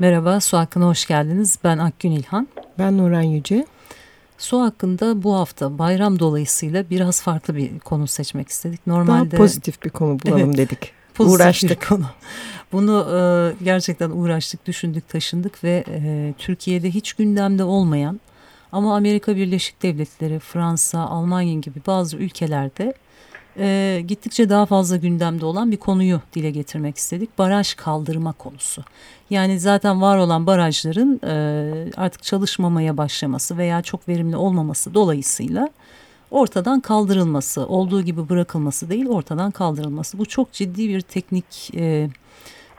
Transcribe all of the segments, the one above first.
Merhaba, Su Hakkı'na hoş geldiniz. Ben Akgün İlhan. Ben Nuran Yüce. Su hakkında bu hafta bayram dolayısıyla biraz farklı bir konu seçmek istedik. Normalde Daha pozitif bir konu bulalım Evet. dedik. uğraştık. konu. Bunu e, gerçekten uğraştık, düşündük, taşındık ve e, Türkiye'de hiç gündemde olmayan ama Amerika Birleşik Devletleri, Fransa, Almanya gibi bazı ülkelerde e, gittikçe daha fazla gündemde olan bir konuyu dile getirmek istedik. Baraj kaldırma konusu. Yani zaten var olan barajların e, artık çalışmamaya başlaması veya çok verimli olmaması dolayısıyla ortadan kaldırılması, olduğu gibi bırakılması değil ortadan kaldırılması. Bu çok ciddi bir teknik e,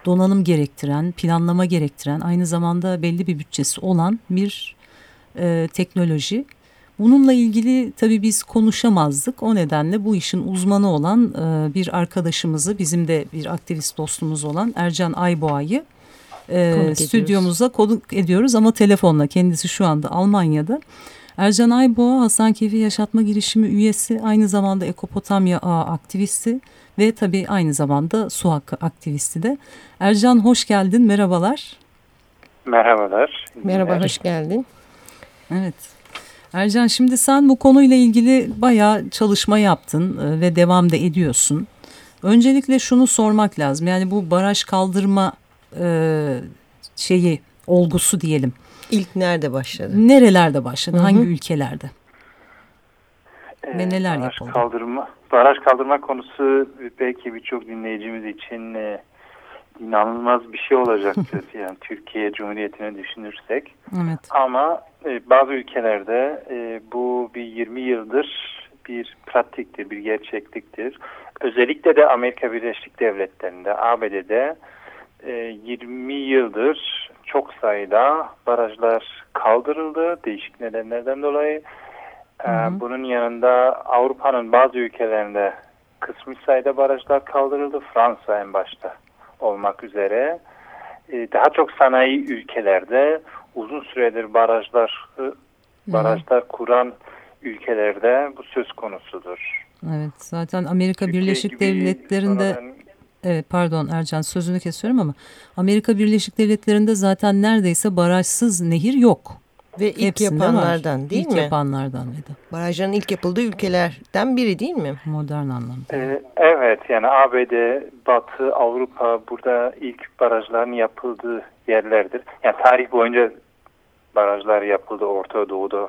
donanım gerektiren, planlama gerektiren, aynı zamanda belli bir bütçesi olan bir e, teknoloji. Bununla ilgili tabii biz konuşamazdık. O nedenle bu işin uzmanı olan e, bir arkadaşımızı, bizim de bir aktivist dostumuz olan Ercan Ayboğa'yı e, stüdyomuza konuk ediyoruz ama telefonla. Kendisi şu anda Almanya'da. Ercan Ayboğa Hasankeyf'i Yaşatma Girişimi üyesi, aynı zamanda Ekopotamya Ağı aktivisti ve tabii aynı zamanda su hakkı aktivisti de. Ercan hoş geldin, merhabalar. Merhabalar. Merhaba, hoş geldin. Evet. Ercan şimdi sen bu konuyla ilgili bayağı çalışma yaptın e, ve devam da ediyorsun. Öncelikle şunu sormak lazım. Yani bu baraj kaldırma e, şeyi olgusu diyelim. İlk nerede başladı? Nerelerde başladı? Hı hı. Hangi ülkelerde? Ee, Ve neler baraj yapıldı? Kaldırma, baraj kaldırma konusu belki birçok dinleyicimiz için e, inanılmaz bir şey olacaktır. yani Türkiye Cumhuriyeti'ni düşünürsek. Evet. Ama e, bazı ülkelerde e, bu bir 20 yıldır bir pratiktir, bir gerçekliktir. Özellikle de Amerika Birleşik Devletleri'nde, ABD'de e, 20 yıldır çok sayıda barajlar kaldırıldı değişik nedenlerden dolayı. E, Hı hı. Bunun yanında Avrupa'nın bazı ülkelerinde kısmi sayıda barajlar kaldırıldı. Fransa en başta olmak üzere. E, Daha çok sanayi ülkelerde uzun süredir barajlar barajlar kuran ülkelerde bu söz konusudur. Evet. Zaten Amerika Türkiye Birleşik Devletleri'nde sonradan- Evet pardon Ercan sözünü kesiyorum ama Amerika Birleşik Devletleri'nde zaten neredeyse barajsız nehir yok. Ve ilk Hepsinde var. yapanlardan değil İlk mi? yapanlardan ve de Barajların ilk yapıldığı ülkelerden biri değil mi? modern anlamda. Ee, Evet yani ABD, Batı, Avrupa burada ilk barajların yapıldığı yerlerdir. Yani tarih boyunca barajlar yapıldı Orta Doğu'da.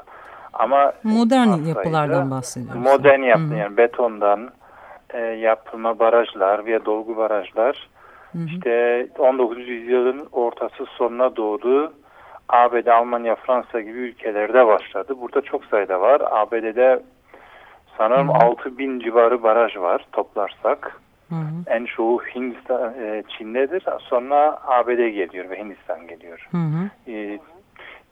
Ama Modern az sayıda yapılardan bahsediyoruz. Modern yaptı Hı hı. yani betondan e, yapılma barajlar veya dolgu barajlar. Hı hı. İşte 19. yüzyılın ortası sonuna doğru ABD, Almanya, Fransa gibi ülkelerde başladı. Burada çok sayıda var. ABD'de sanırım Hı hı. 6000 civarı baraj var toplarsak. Hı hı. En çoğu Hindistan, e, Çin'dedir. Sonra ABD geliyor ve Hindistan geliyor. Hı hı. E,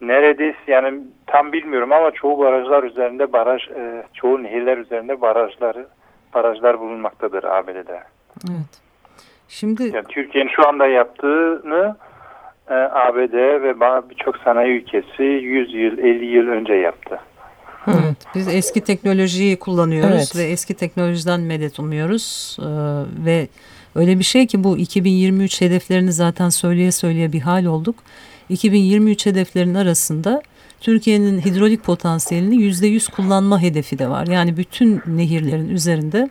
neredeyse yani tam bilmiyorum ama çoğu barajlar üzerinde baraj, e, çoğu nehirler üzerinde barajları barajlar bulunmaktadır ABD'de. Evet. Şimdi Yani Türkiye'nin şu anda yaptığını e, ABD ve birçok sanayi ülkesi 100 yıl, 50 yıl önce yaptı. evet, biz eski teknolojiyi kullanıyoruz Evet. ve eski teknolojiden medet umuyoruz. Ee, ve öyle bir şey ki bu 2023 hedeflerini zaten söyleye söyleye bir hal olduk. 2023 hedeflerinin arasında Türkiye'nin hidrolik potansiyelini %100 kullanma hedefi de var. Yani bütün nehirlerin üzerinde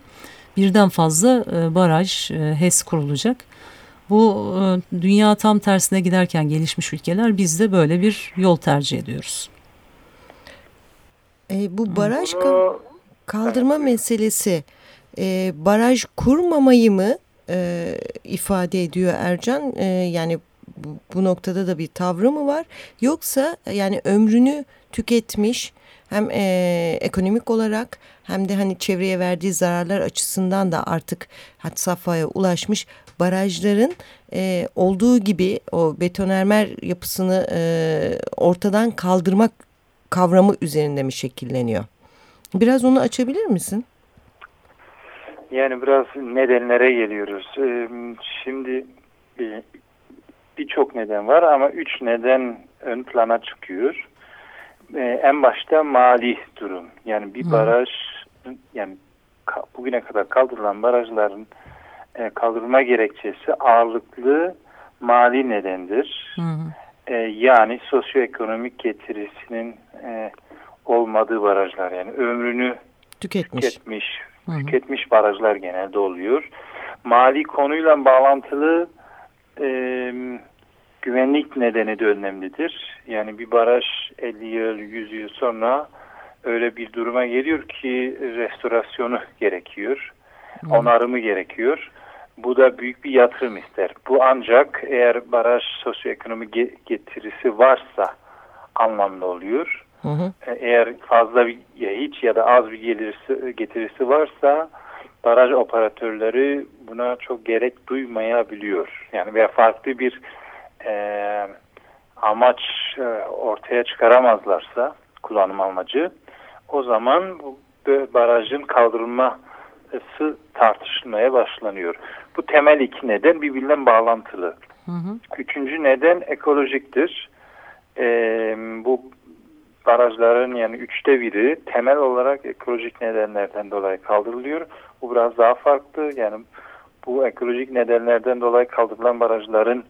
birden fazla e, baraj, e, HES kurulacak. Bu e, dünya tam tersine giderken gelişmiş ülkeler biz de böyle bir yol tercih ediyoruz. E, bu baraj Bunu- kaldırma meselesi e, baraj kurmamayı mı e, ifade ediyor Ercan? E, yani bu, bu noktada da bir tavrı mı var? Yoksa yani ömrünü tüketmiş hem e, ekonomik olarak hem de hani çevreye verdiği zararlar açısından da artık had safhaya ulaşmış barajların e, olduğu gibi o betonermer yapısını e, ortadan kaldırmak kavramı üzerinde mi şekilleniyor? Biraz onu açabilir misin? Yani biraz nedenlere geliyoruz. Ee, şimdi birçok neden var ama üç neden ön plana çıkıyor. Ee, en başta mali durum. Yani bir baraj yani bugüne kadar kaldırılan barajların e, kaldırılma gerekçesi ağırlıklı mali nedendir. Hı hı. E, yani sosyoekonomik getirisinin e, olmadığı barajlar yani ömrünü tüketmiş, tüketmiş, hı hı. tüketmiş barajlar genelde oluyor. Mali konuyla bağlantılı e, güvenlik nedeni de önemlidir. Yani bir baraj 50 yıl, 100 yıl sonra öyle bir duruma geliyor ki restorasyonu gerekiyor. Hmm. Onarımı gerekiyor. Bu da büyük bir yatırım ister. Bu ancak eğer baraj sosyoekonomik getirisi varsa anlamlı oluyor. Hı hı. E, eğer fazla bir, ya hiç ya da az bir gelirisi, getirisi varsa baraj operatörleri buna çok gerek duymayabiliyor. Yani veya farklı bir e, amaç e, ortaya çıkaramazlarsa kullanım amacı o zaman bu barajın kaldırılması tartışılmaya başlanıyor. Bu temel iki neden birbirinden bağlantılı. Hı hı. Üçüncü neden ekolojiktir. E, bu barajların yani üçte biri temel olarak ekolojik nedenlerden dolayı kaldırılıyor. Bu biraz daha farklı. Yani bu ekolojik nedenlerden dolayı kaldırılan barajların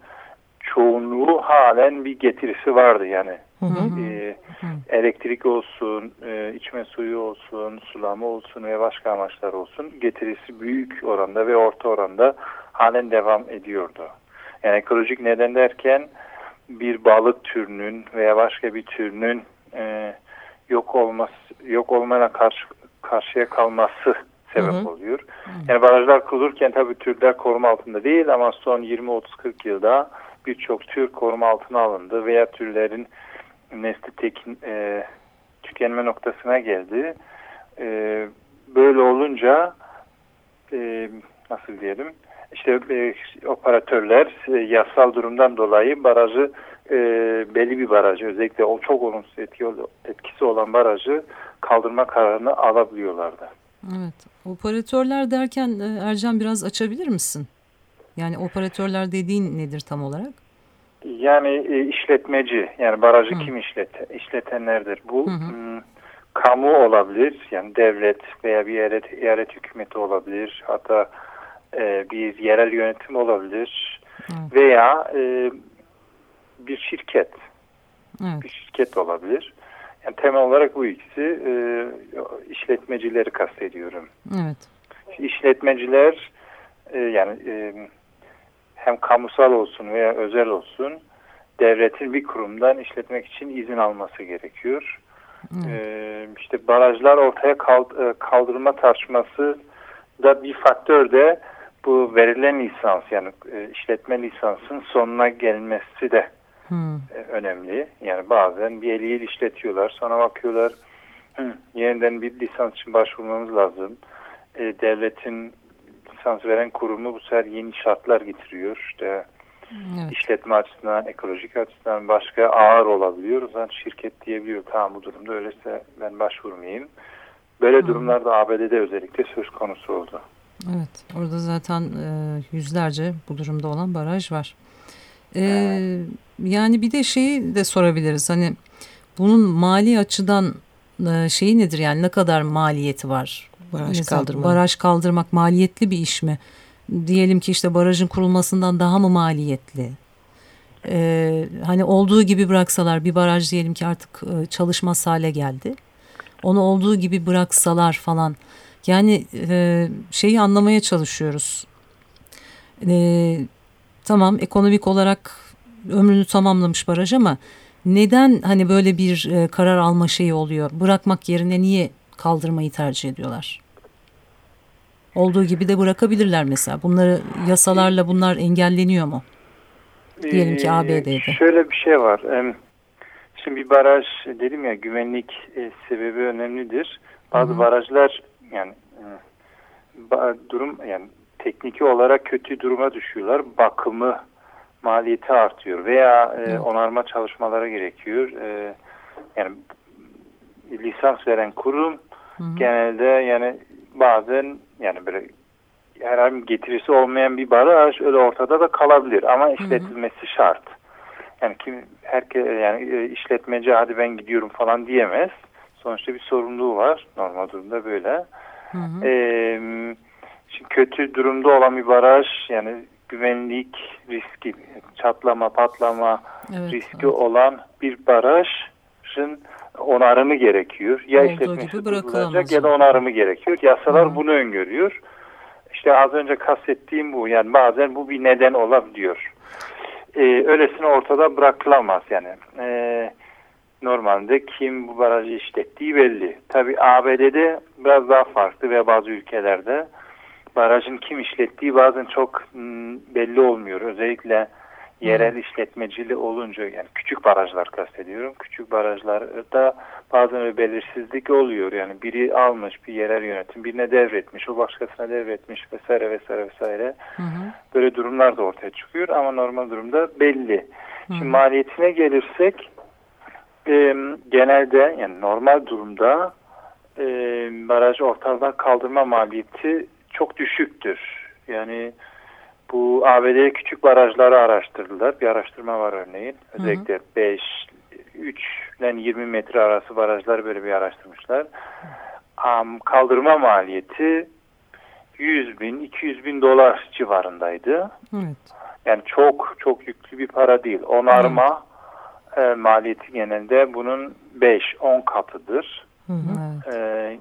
çoğunluğu halen bir getirisi vardı yani. Hı hı. E, elektrik olsun, e, içme suyu olsun, sulama olsun ve başka amaçlar olsun getirisi büyük oranda ve orta oranda halen devam ediyordu. Yani ekolojik neden derken bir balık türünün veya başka bir türünün e, yok olması yok olmana karşı karşıya kalması sebep hı hı. oluyor. Yani barajlar kurulurken tabii türler koruma altında değil ama son 20-30-40 yılda birçok tür koruma altına alındı veya türlerin nesli tekin, e, tükenme noktasına geldi. E, böyle olunca e, nasıl diyelim işte e, operatörler e, yasal durumdan dolayı barajı e, belli bir barajı özellikle o çok olumsuz etki, etkisi olan barajı kaldırma kararını alabiliyorlardı. Evet. Operatörler derken e, Ercan biraz açabilir misin? Yani operatörler dediğin nedir tam olarak? Yani e, işletmeci, yani barajı hı. kim işlet, işletenlerdir. Bu hı hı. Hmm, kamu olabilir, yani devlet veya bir eyalet, eyalet hükümeti olabilir. Hatta e, bir yerel yönetim olabilir. Hı. Veya e, bir şirket. Evet. Bir şirket olabilir. Yani temel olarak bu ikisi e, işletmecileri kastediyorum. Evet. İşletmeciler e, yani e, hem kamusal olsun veya özel olsun devletin bir kurumdan işletmek için izin alması gerekiyor. Hmm. Ee, işte barajlar ortaya e, kaldırma tartışması da bir faktör de bu verilen lisans yani e, işletme lisansın sonuna gelmesi de hmm. Önemli. Yani bazen bir 50 yıl işletiyorlar sonra bakıyorlar yeniden bir lisans için başvurmamız lazım. E, devletin lisans veren kurumu bu sefer yeni şartlar getiriyor. İşte evet. işletme açısından, ekolojik açısından başka ağır olabiliyor. O zaman şirket diyebiliyor tamam bu durumda öyleyse ben başvurmayayım. Böyle Hı. durumlarda ABD'de özellikle söz konusu oldu. Evet orada zaten e, yüzlerce bu durumda olan baraj var. E, evet. Yani bir de şeyi de sorabiliriz hani bunun mali açıdan e, şeyi nedir yani ne kadar maliyeti var? Baraj Mesela, kaldırmak. Baraj kaldırmak maliyetli bir iş mi? Diyelim ki işte barajın kurulmasından daha mı maliyetli? Ee, hani olduğu gibi bıraksalar bir baraj diyelim ki artık e, çalışmaz hale geldi. Onu olduğu gibi bıraksalar falan. Yani e, şeyi anlamaya çalışıyoruz. E, tamam ekonomik olarak ömrünü tamamlamış baraj ama neden hani böyle bir e, karar alma şeyi oluyor? Bırakmak yerine niye kaldırmayı tercih ediyorlar. Olduğu gibi de bırakabilirler mesela. Bunları yasalarla bunlar engelleniyor mu? Diyelim ki ABD'de. Şöyle bir şey var. Şimdi bir baraj dedim ya güvenlik e, sebebi önemlidir. Bazı Hı -hı. barajlar yani e, durum yani tekniki olarak kötü duruma düşüyorlar. Bakımı maliyeti artıyor veya e, onarma çalışmaları gerekiyor. E, yani lisans veren kurum Hı genelde yani bazen yani böyle herhangi getirisi olmayan bir baraj öyle ortada da kalabilir ama işletilmesi Hı -hı. şart. Yani kim herkes yani e, işletmeci hadi ben gidiyorum falan diyemez. Sonuçta bir sorumluluğu var. Normal durumda böyle. Hı hı. Ee, şimdi kötü durumda olan bir baraj yani güvenlik riski, çatlama, patlama evet, riski evet. olan bir barajın onarımı gerekiyor. Ya Olduğu işletmesi durdurulacak ya da onarımı gerekiyor. Yasalar Hı. bunu öngörüyor. İşte az önce kastettiğim bu. Yani bazen bu bir neden olabiliyor e, öylesine ortada bırakılamaz yani. E, normalde kim bu barajı işlettiği belli. Tabi ABD'de biraz daha farklı ve bazı ülkelerde barajın kim işlettiği bazen çok m, belli olmuyor. Özellikle yerel işletmecili olunca yani küçük barajlar kastediyorum. Küçük barajlarda bazen bir belirsizlik oluyor. Yani biri almış bir yerel yönetim birine devretmiş, o başkasına devretmiş vesaire vesaire vesaire. Hı Böyle durumlar da ortaya çıkıyor ama normal durumda belli. Hı Şimdi maliyetine gelirsek e, genelde yani normal durumda e, baraj ortadan kaldırma maliyeti çok düşüktür. Yani bu ABD küçük barajları araştırdılar. Bir araştırma var örneğin. Özellikle hı hı. 5, 3 ile 20 metre arası barajlar böyle bir araştırmışlar. Um, kaldırma maliyeti 100 bin, 200 bin dolar civarındaydı. Evet. Yani çok çok yüklü bir para değil. Onarma e, maliyeti genelde bunun 5-10 katıdır. Hı hı. E,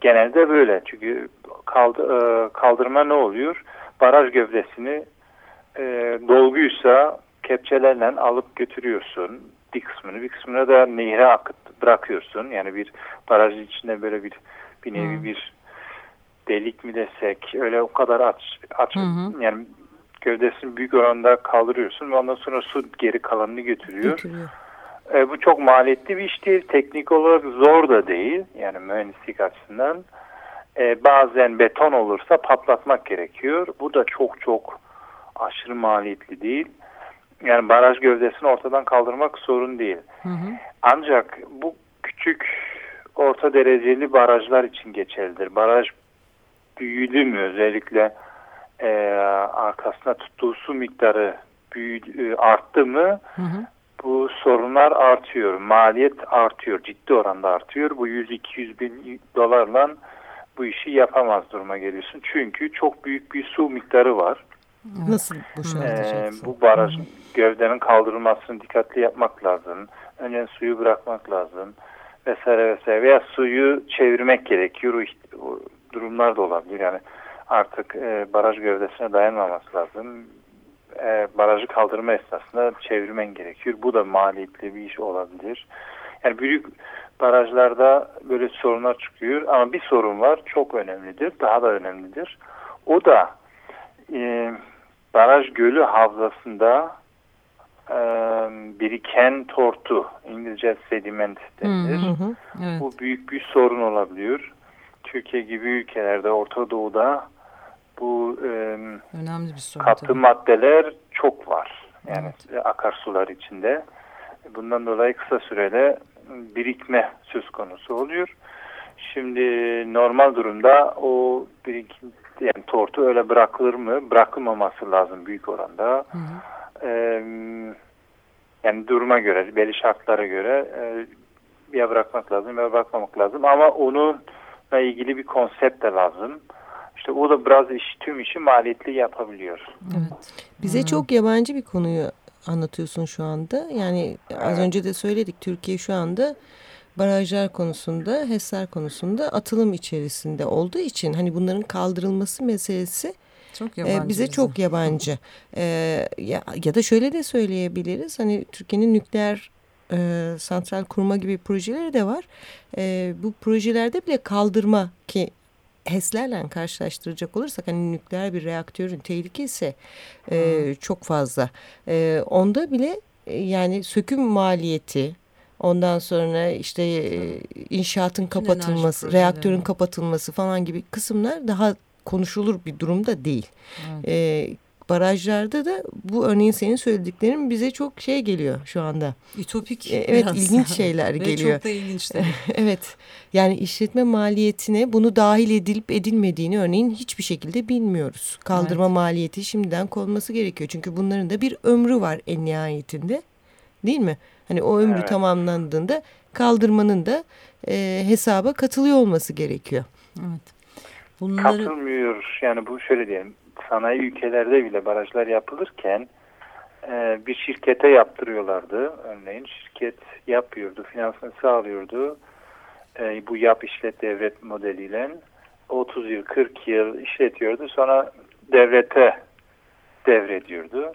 genelde böyle. Çünkü kaldı, e, kaldırma ne oluyor? Baraj gövdesini e, dolguysa kepçelerle alıp götürüyorsun bir kısmını. Bir kısmını da nehre akıt bırakıyorsun. Yani bir barajın içinde böyle bir bir nevi hmm. bir delik mi desek öyle o kadar aç, aç hmm. yani gövdesini büyük oranda kaldırıyorsun ve ondan sonra su geri kalanını götürüyor. götürüyor. E, bu çok maliyetli bir iş değil. Teknik olarak zor da değil. Yani mühendislik açısından e, bazen beton olursa patlatmak gerekiyor. Bu da çok çok aşırı maliyetli değil. Yani baraj gövdesini ortadan kaldırmak sorun değil. Hı hı. Ancak bu küçük orta dereceli barajlar için geçerlidir. Baraj büyüdü mü özellikle e, arkasına tuttuğu su miktarı büyüdü, e, arttı mı hı hı. bu sorunlar artıyor. Maliyet artıyor. Ciddi oranda artıyor. Bu 100-200 bin dolarla bu işi yapamaz duruma geliyorsun. Çünkü çok büyük bir su miktarı var. Nasıl boşaltacaksın? Ee, bu baraj gövdenin kaldırılmasını dikkatli yapmak lazım. Önce suyu bırakmak lazım. Vesaire vesaire. Veya suyu çevirmek gerekiyor. Durumlar da olabilir. Yani artık e, baraj gövdesine dayanmaması lazım. E, barajı kaldırma esnasında çevirmen gerekiyor. Bu da maliyetli bir iş olabilir. Yani büyük barajlarda böyle sorunlar çıkıyor. Ama bir sorun var çok önemlidir daha da önemlidir. O da e, baraj gölü havzasında e, biriken tortu İngilizce sediment denilir evet. bu büyük bir sorun olabiliyor. Türkiye gibi ülkelerde Orta Doğu'da bu e, önemli bir sorun katı tabii. maddeler çok var. Yani evet. akarsular içinde. Bundan dolayı kısa sürede birikme söz konusu oluyor. Şimdi normal durumda o birikim yani tortu öyle bırakılır mı? Bırakılmaması lazım büyük oranda. Hı hı. Ee, yani duruma göre, belli şartlara göre e, ya bırakmak lazım ya bırakmamak lazım. Ama onunla ilgili bir konsept de lazım. İşte o da biraz iş, tüm işi maliyetli yapabiliyor. Evet. Bize hmm. çok yabancı bir konuyu anlatıyorsun şu anda. Yani az önce de söyledik Türkiye şu anda barajlar konusunda, HES'ler konusunda atılım içerisinde olduğu için hani bunların kaldırılması meselesi çok e, bize çok yabancı. E, ya, ya da şöyle de söyleyebiliriz. Hani Türkiye'nin nükleer e, santral kurma gibi projeleri de var. E, bu projelerde bile kaldırma ki HES'lerle karşılaştıracak olursak hani nükleer bir reaktörün tehlikesi e, çok fazla. E, onda bile e, yani söküm maliyeti Ondan sonra işte e, inşaatın kapatılması, reaktörün kapatılması falan gibi kısımlar daha konuşulur bir durumda değil. Evet. E, barajlarda da bu örneğin senin söylediklerin bize çok şey geliyor şu anda. Ütopik. E, evet biraz. ilginç şeyler geliyor. Ve çok da ilginç. evet yani işletme maliyetine bunu dahil edilip edilmediğini örneğin hiçbir şekilde bilmiyoruz. Kaldırma evet. maliyeti şimdiden konması gerekiyor. Çünkü bunların da bir ömrü var en nihayetinde değil mi? Hani o ömrü evet. tamamlandığında kaldırmanın da e, hesaba katılıyor olması gerekiyor. Evet. Bunları... Katılmıyor yani bu şöyle diyelim sanayi ülkelerde bile barajlar yapılırken e, bir şirkete yaptırıyorlardı. Örneğin şirket yapıyordu, finansını sağlıyordu. E, bu yap işlet devlet modeliyle 30 yıl, 40 yıl işletiyordu. Sonra devlete devrediyordu.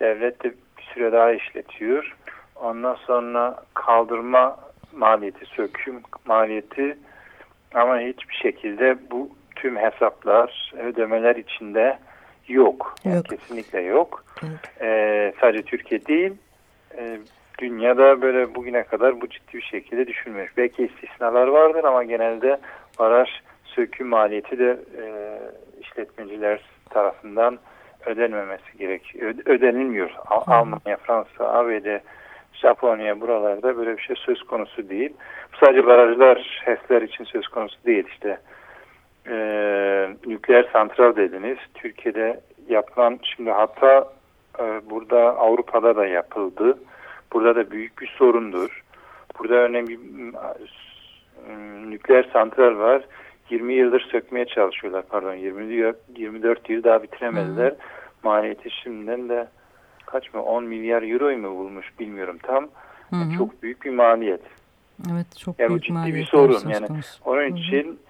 Devlet de bir süre daha işletiyor. Ondan sonra kaldırma maliyeti, söküm maliyeti ama hiçbir şekilde bu tüm hesaplar, ödemeler içinde yok. Yani yok. Kesinlikle yok. Evet. Ee, sadece Türkiye değil, e, dünyada böyle bugüne kadar bu ciddi bir şekilde düşünmüş. Belki istisnalar vardır ama genelde baraj söküm maliyeti de e, işletmeciler tarafından ödenmemesi gerekiyor. Ödenilmiyor. Al Almanya, Fransa, ABD, Japonya buralarda böyle bir şey söz konusu değil. Sadece barajlar, HES'ler için söz konusu değil. İşte e, nükleer santral dediniz. Türkiye'de yapılan şimdi hatta e, burada Avrupa'da da yapıldı. Burada da büyük bir sorundur. Burada örneğin bir nükleer santral var. 20 yıldır sökmeye çalışıyorlar. Pardon 20 24 yıl daha bitiremediler. Hı. Maliyeti şimdiden de kaç mı 10 milyar euroyu mu bulmuş bilmiyorum tam. Hı hı. Çok büyük bir maliyet. Evet çok yani büyük ciddi bir sorun yani. Onun için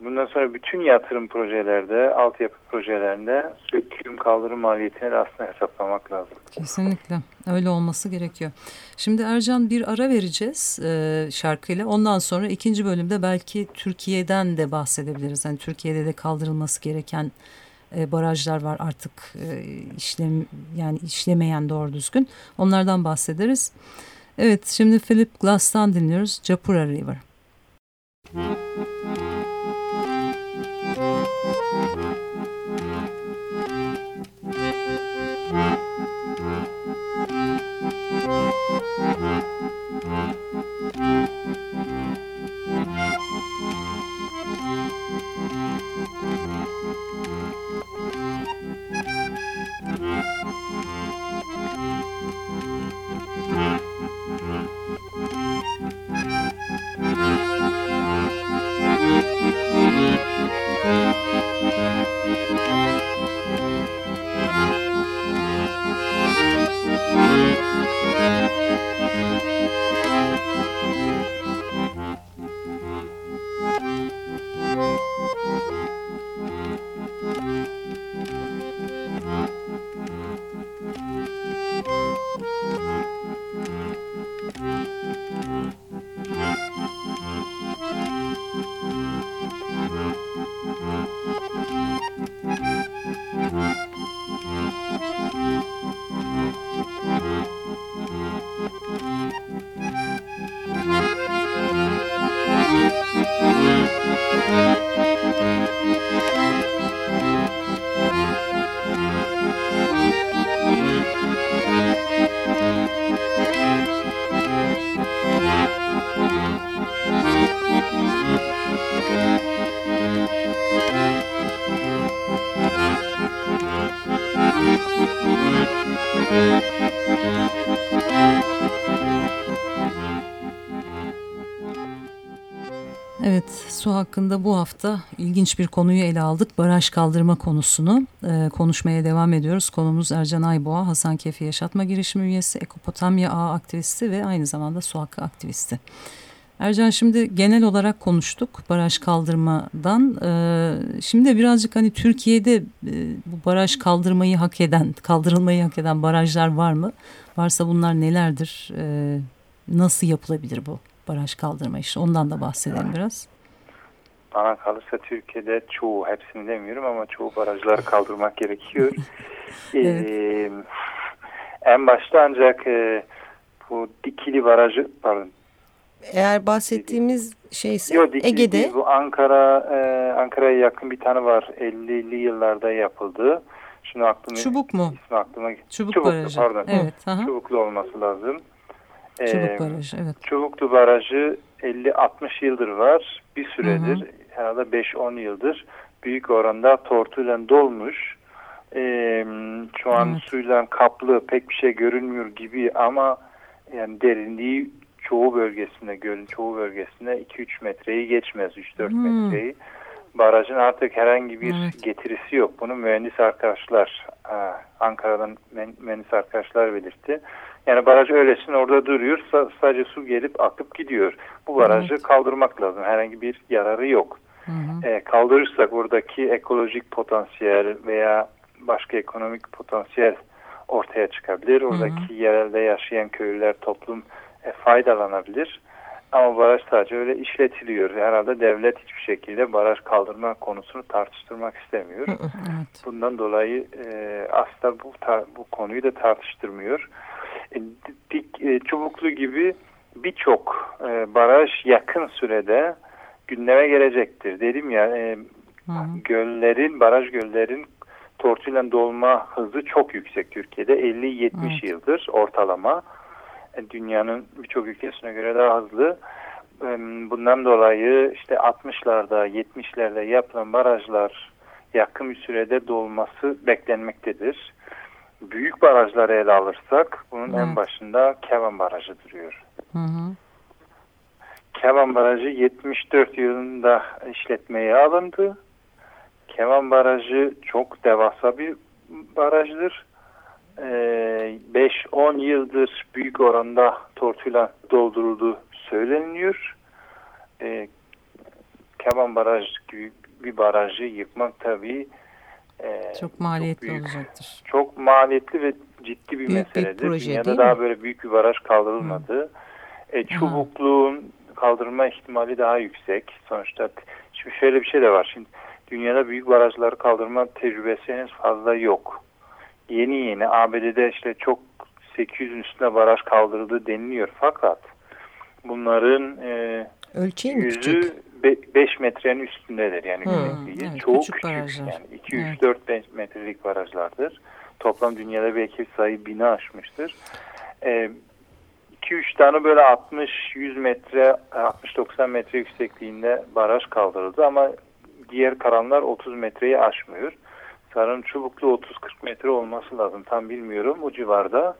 Bundan sonra bütün yatırım projelerde, altyapı projelerinde söküm kaldırım maliyetini aslında hesaplamak lazım. Kesinlikle öyle olması gerekiyor. Şimdi Ercan bir ara vereceğiz e, şarkıyla. Ondan sonra ikinci bölümde belki Türkiye'den de bahsedebiliriz. Yani Türkiye'de de kaldırılması gereken e, barajlar var artık e, işlem yani işlemeyen doğru düzgün. Onlardan bahsederiz. Evet şimdi Philip Glass'tan dinliyoruz. Japura River. Müzik hakkında bu hafta ilginç bir konuyu ele aldık. Baraj kaldırma konusunu e, konuşmaya devam ediyoruz. Konumuz Ercan Ayboğa, Hasan Kefi Yaşatma Girişimi üyesi, Ekopotamya Ağı aktivisti ve aynı zamanda su hakkı aktivisti. Ercan şimdi genel olarak konuştuk baraj kaldırmadan. Ee, şimdi birazcık hani Türkiye'de e, bu baraj kaldırmayı hak eden, kaldırılmayı hak eden barajlar var mı? Varsa bunlar nelerdir? Ee, nasıl yapılabilir bu baraj kaldırma işi? Ondan da bahsedelim biraz bana kalırsa Türkiye'de çoğu, hepsini demiyorum ama çoğu barajları kaldırmak gerekiyor. evet. ee, en başta ancak e, bu Dikili Barajı, pardon eğer bahsettiğimiz şeyse Yok, Dikili Ege'de. değil. Bu Ankara, e, Ankara'ya yakın bir tane var. 50'li yıllarda yapıldı. Şimdi aklıma, Çubuk mu? ismi aklıma Çubuk Çubuklu, Barajı. pardon. Evet. aha. Çubuklu olması lazım. Çubuk Barajı. Evet. Çubuklu Barajı 50-60 yıldır var. Bir süredir, Hı herhalde 5-10 yıldır büyük oranda tortuyla dolmuş. Ee, şu an Evet. suyla kaplı pek bir şey görünmüyor gibi ama yani derinliği çoğu bölgesinde, gölün çoğu bölgesinde 2-3 metreyi geçmez, 3-4 Hmm. metreyi. Barajın artık herhangi bir Evet. getirisi yok. Bunu mühendis arkadaşlar, e, Ankara'dan mühendis arkadaşlar belirtti. Yani baraj öylesine orada duruyor. Sa- sadece su gelip akıp gidiyor. Bu barajı Evet. kaldırmak lazım. Herhangi bir yararı yok. Hı hı. E, kaldırırsak oradaki ekolojik potansiyel veya başka ekonomik potansiyel ortaya çıkabilir. Oradaki yerelde yaşayan köylüler, toplum e, faydalanabilir. Ama baraj sadece öyle işletiliyor. Herhalde devlet hiçbir şekilde baraj kaldırma konusunu tartıştırmak istemiyor. Evet. Bundan dolayı e, aslında bu bu konuyu da tartıştırmıyor. E, dik, e, çubuklu gibi birçok e, baraj yakın sürede gündeme gelecektir. Dedim ya e, Hı hı. göllerin, baraj göllerin tortuyla dolma hızı çok yüksek Türkiye'de. 50-70 Evet. yıldır ortalama. E, dünyanın birçok ülkesine göre daha hızlı. E, bundan dolayı işte 60'larda, 70'lerde yapılan barajlar yakın bir sürede dolması beklenmektedir. Büyük barajları ele alırsak bunun en Evet. başında Kevan Barajı duruyor. Hı hı. Kevan Barajı 74 yılında işletmeye alındı. Kevan Barajı çok devasa bir barajdır. Ee, 5-10 yıldır büyük oranda tortuyla doldurulduğu söyleniyor. Ee, Kevan Barajı gibi bir barajı yıkmak tabii e, Çok maliyetli büyük. olacaktır. çok maliyetli ve ciddi bir Büyük bir meseledir. proje, Dünyada daha mi? böyle büyük bir baraj kaldırılmadı. E, çubukluğun kaldırma ihtimali daha yüksek. Sonuçta şimdi şöyle bir şey de var. Şimdi dünyada büyük barajları kaldırma tecrübesi henüz fazla yok. Yeni yeni ABD'de işte çok 800'ün üstünde baraj kaldırıldı deniliyor. Fakat bunların e, Ölçeği mi küçük? yüzü 5 metrenin üstündedir. Yani Hı, yüksekliği. evet, Çok küçük küçük. barajlar. Yani 2 3 4 5 metrelik barajlardır. Toplam dünyada belki sayı bini aşmıştır. 2-3 tane böyle 60-100 metre, 60-90 metre yüksekliğinde baraj kaldırıldı ama diğer karanlar 30 metreyi aşmıyor. Sanırım çubuklu 30-40 metre olması lazım. Tam bilmiyorum o civarda.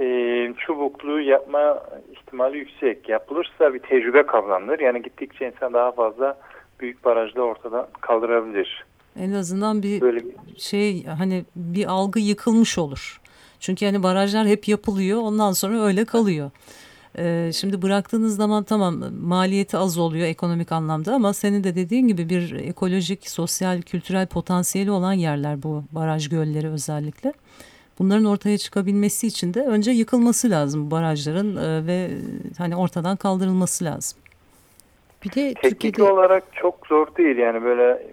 Ee, çubuklu yapma ihtimali yüksek. Yapılırsa bir tecrübe kazanılır. Yani gittikçe insan daha fazla büyük barajda ortadan kaldırabilir. En azından bir Böyle bir şey hani bir algı yıkılmış olur. Çünkü hani barajlar hep yapılıyor ondan sonra öyle kalıyor. Ee, şimdi bıraktığınız zaman tamam maliyeti az oluyor ekonomik anlamda ama senin de dediğin gibi bir ekolojik, sosyal, kültürel potansiyeli olan yerler bu baraj gölleri özellikle. Bunların ortaya çıkabilmesi için de önce yıkılması lazım barajların e, ve hani ortadan kaldırılması lazım. Bir de teknik Türkiye'de olarak çok zor değil. Yani böyle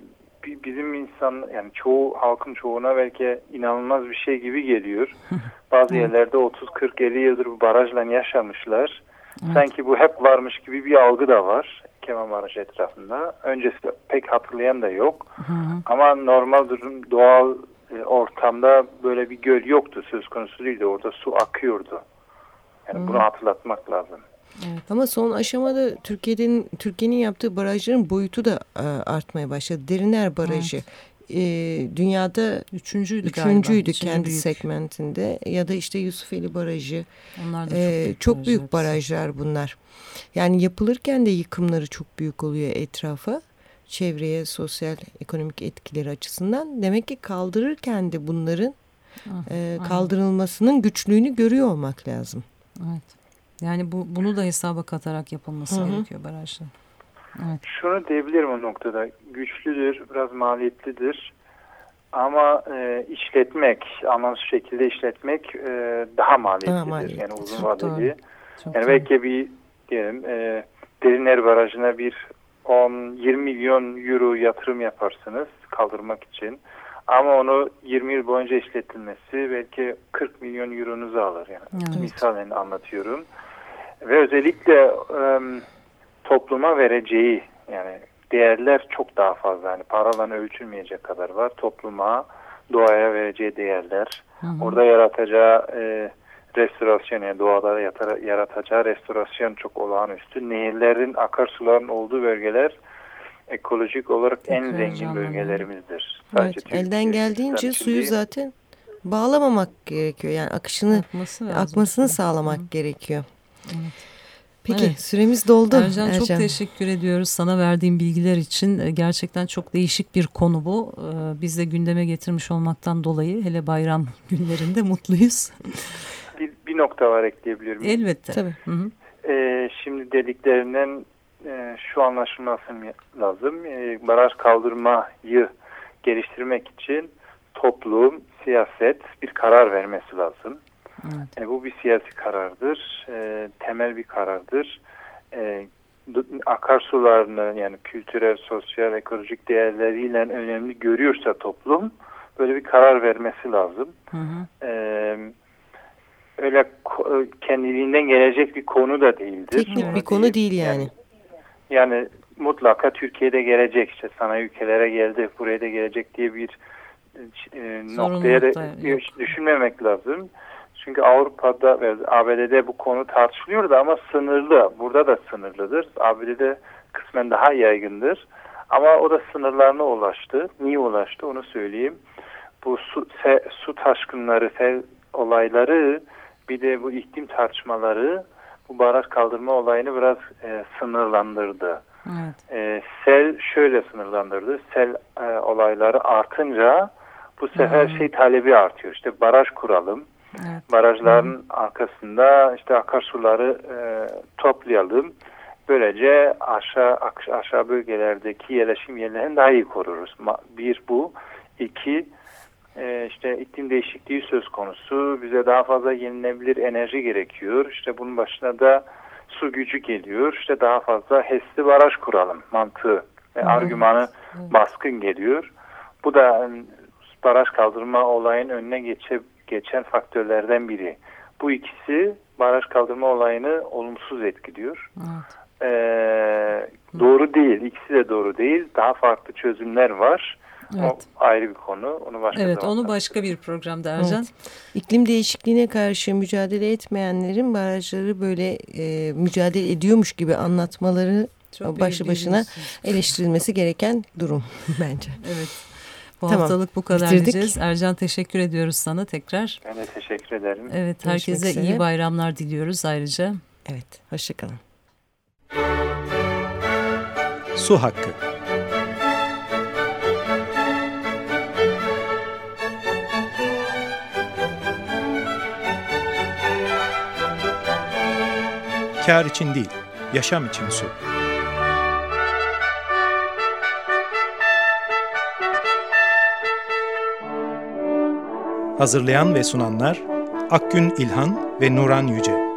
bizim insan yani çoğu halkın çoğuna belki inanılmaz bir şey gibi geliyor. Bazı yerlerde 30 40 50 yıldır bu barajla yaşamışlar. Sanki bu hep varmış gibi bir algı da var Kemal Barajı etrafında. Öncesi pek hatırlayan da yok. Hı hı. Ama normal durum doğal e, ortamda böyle bir göl yoktu söz konusu değildi. Orada su akıyordu. Yani bunu hatırlatmak lazım. Ama son aşamada Türkiye'nin Türkiye'nin yaptığı barajların boyutu da e, artmaya başladı. Deriner Barajı e, dünyada Üçüncüydü üçüncüydü Üçüncü kendi büyük. segmentinde ya da işte Yusufeli Barajı Onlar da Ee, çok barajlar büyük hepsi. barajlar bunlar. Yani yapılırken de yıkımları çok büyük oluyor etrafa. Çevreye, sosyal, ekonomik etkileri açısından. Demek ki kaldırırken de bunların Ah, e, aynen. kaldırılmasının güçlüğünü görüyor olmak lazım. Evet. Yani bu bunu da hesaba katarak yapılması Hı hı. gerekiyor barajlar. Evet. Şunu diyebilirim o noktada. Güçlüdür, biraz maliyetlidir. Ama e, işletmek, anlamsız şekilde işletmek e, daha maliyetlidir. Daha maliyetli. Yani uzun vadeli. Çok Yani doğru. belki bir diyelim e, Derinler Barajı'na bir 10-20 milyon euro yatırım yaparsınız kaldırmak için. Ama onu 20 yıl boyunca işletilmesi belki 40 milyon euronuzu alır. Yani Evet. misalen anlatıyorum. Ve özellikle e, topluma vereceği yani değerler çok daha fazla. Yani paradan ölçülmeyecek kadar var. Topluma, doğaya vereceği değerler. Hı hı. Orada yaratacağı e, restorasyon yani doğada yaratacağı restorasyon çok olağanüstü. Nehirlerin, akarsuların olduğu bölgeler ekolojik olarak çok en zengin bölgelerimizdir. Sadece evet, elden geldiğince suyu zaten bağlamamak gerekiyor. Yani akışını Akması akmasını sağlamak Hı. gerekiyor. Evet. Peki evet. süremiz doldu. Ercan, Ercan çok teşekkür ediyoruz sana verdiğin bilgiler için. Ee, gerçekten çok değişik bir konu bu. Ee, biz de gündeme getirmiş olmaktan dolayı hele bayram günlerinde mutluyuz. Bir, bir nokta var ekleyebilir miyim? Elbette. Tabii. Hı -hı. Ee, şimdi dediklerinden e, şu anlaşılması lazım. E, baraj kaldırmayı geliştirmek için toplum, siyaset bir karar vermesi lazım. Evet. E, bu bir siyasi karardır, e, temel bir karardır. E, akarsularını yani kültürel, sosyal, ekolojik değerleriyle önemli görüyorsa toplum böyle bir karar vermesi lazım. Hı hı. E, öyle kendiliğinden gelecek bir konu da değildir. Teknik bir konu değil yani. yani. Yani mutlaka Türkiye'de gelecek işte sanayi ülkelere geldi buraya da gelecek diye bir e, noktaya da düşünmemek lazım. Çünkü Avrupa'da ve ABD'de bu konu tartışılıyordu ama sınırlı. Burada da sınırlıdır. ABD'de kısmen daha yaygındır. Ama o da sınırlarına ulaştı. Niye ulaştı onu söyleyeyim. Bu su, se, su taşkınları, sel olayları bir de bu iklim tartışmaları bu baraj kaldırma olayını biraz e, sınırlandırdı. Evet. E, sel şöyle sınırlandırdı. Sel e, olayları artınca bu sefer hmm. şey talebi artıyor. İşte baraj kuralım. Evet. Barajların hmm. arkasında işte akarsuları e, toplayalım. Böylece aşağı aşağı bölgelerdeki yerleşim yerlerini daha iyi koruruz. Bir bu. iki e, işte iklim değişikliği söz konusu. Bize daha fazla yenilenebilir enerji gerekiyor. İşte bunun başına da su gücü geliyor. İşte daha fazla HES'li baraj kuralım mantığı ve argümanı baskın geliyor. Bu da baraj kaldırma olayın önüne geçe, geçen faktörlerden biri. Bu ikisi baraj kaldırma olayını olumsuz etkiliyor. Evet. Ee, doğru değil. İkisi de doğru değil. Daha farklı çözümler var. Evet. O ayrı bir konu. Onu başka Evet, onu başka bir programda Ercan. Evet. İklim değişikliğine karşı mücadele etmeyenlerin barajları böyle e, mücadele ediyormuş gibi anlatmaları Çok başlı başına eleştirilmesi gereken durum bence. Evet. Bu tamam. haftalık bu kadar Bitirdik. diyeceğiz. Ercan teşekkür ediyoruz sana tekrar. Ben de teşekkür ederim. Evet herkese iyi bayramlar diliyoruz ayrıca. Evet hoşçakalın. Su Hakkı Kar için değil, yaşam için su. Hazırlayan ve sunanlar Akgün İlhan ve Nuran Yüce.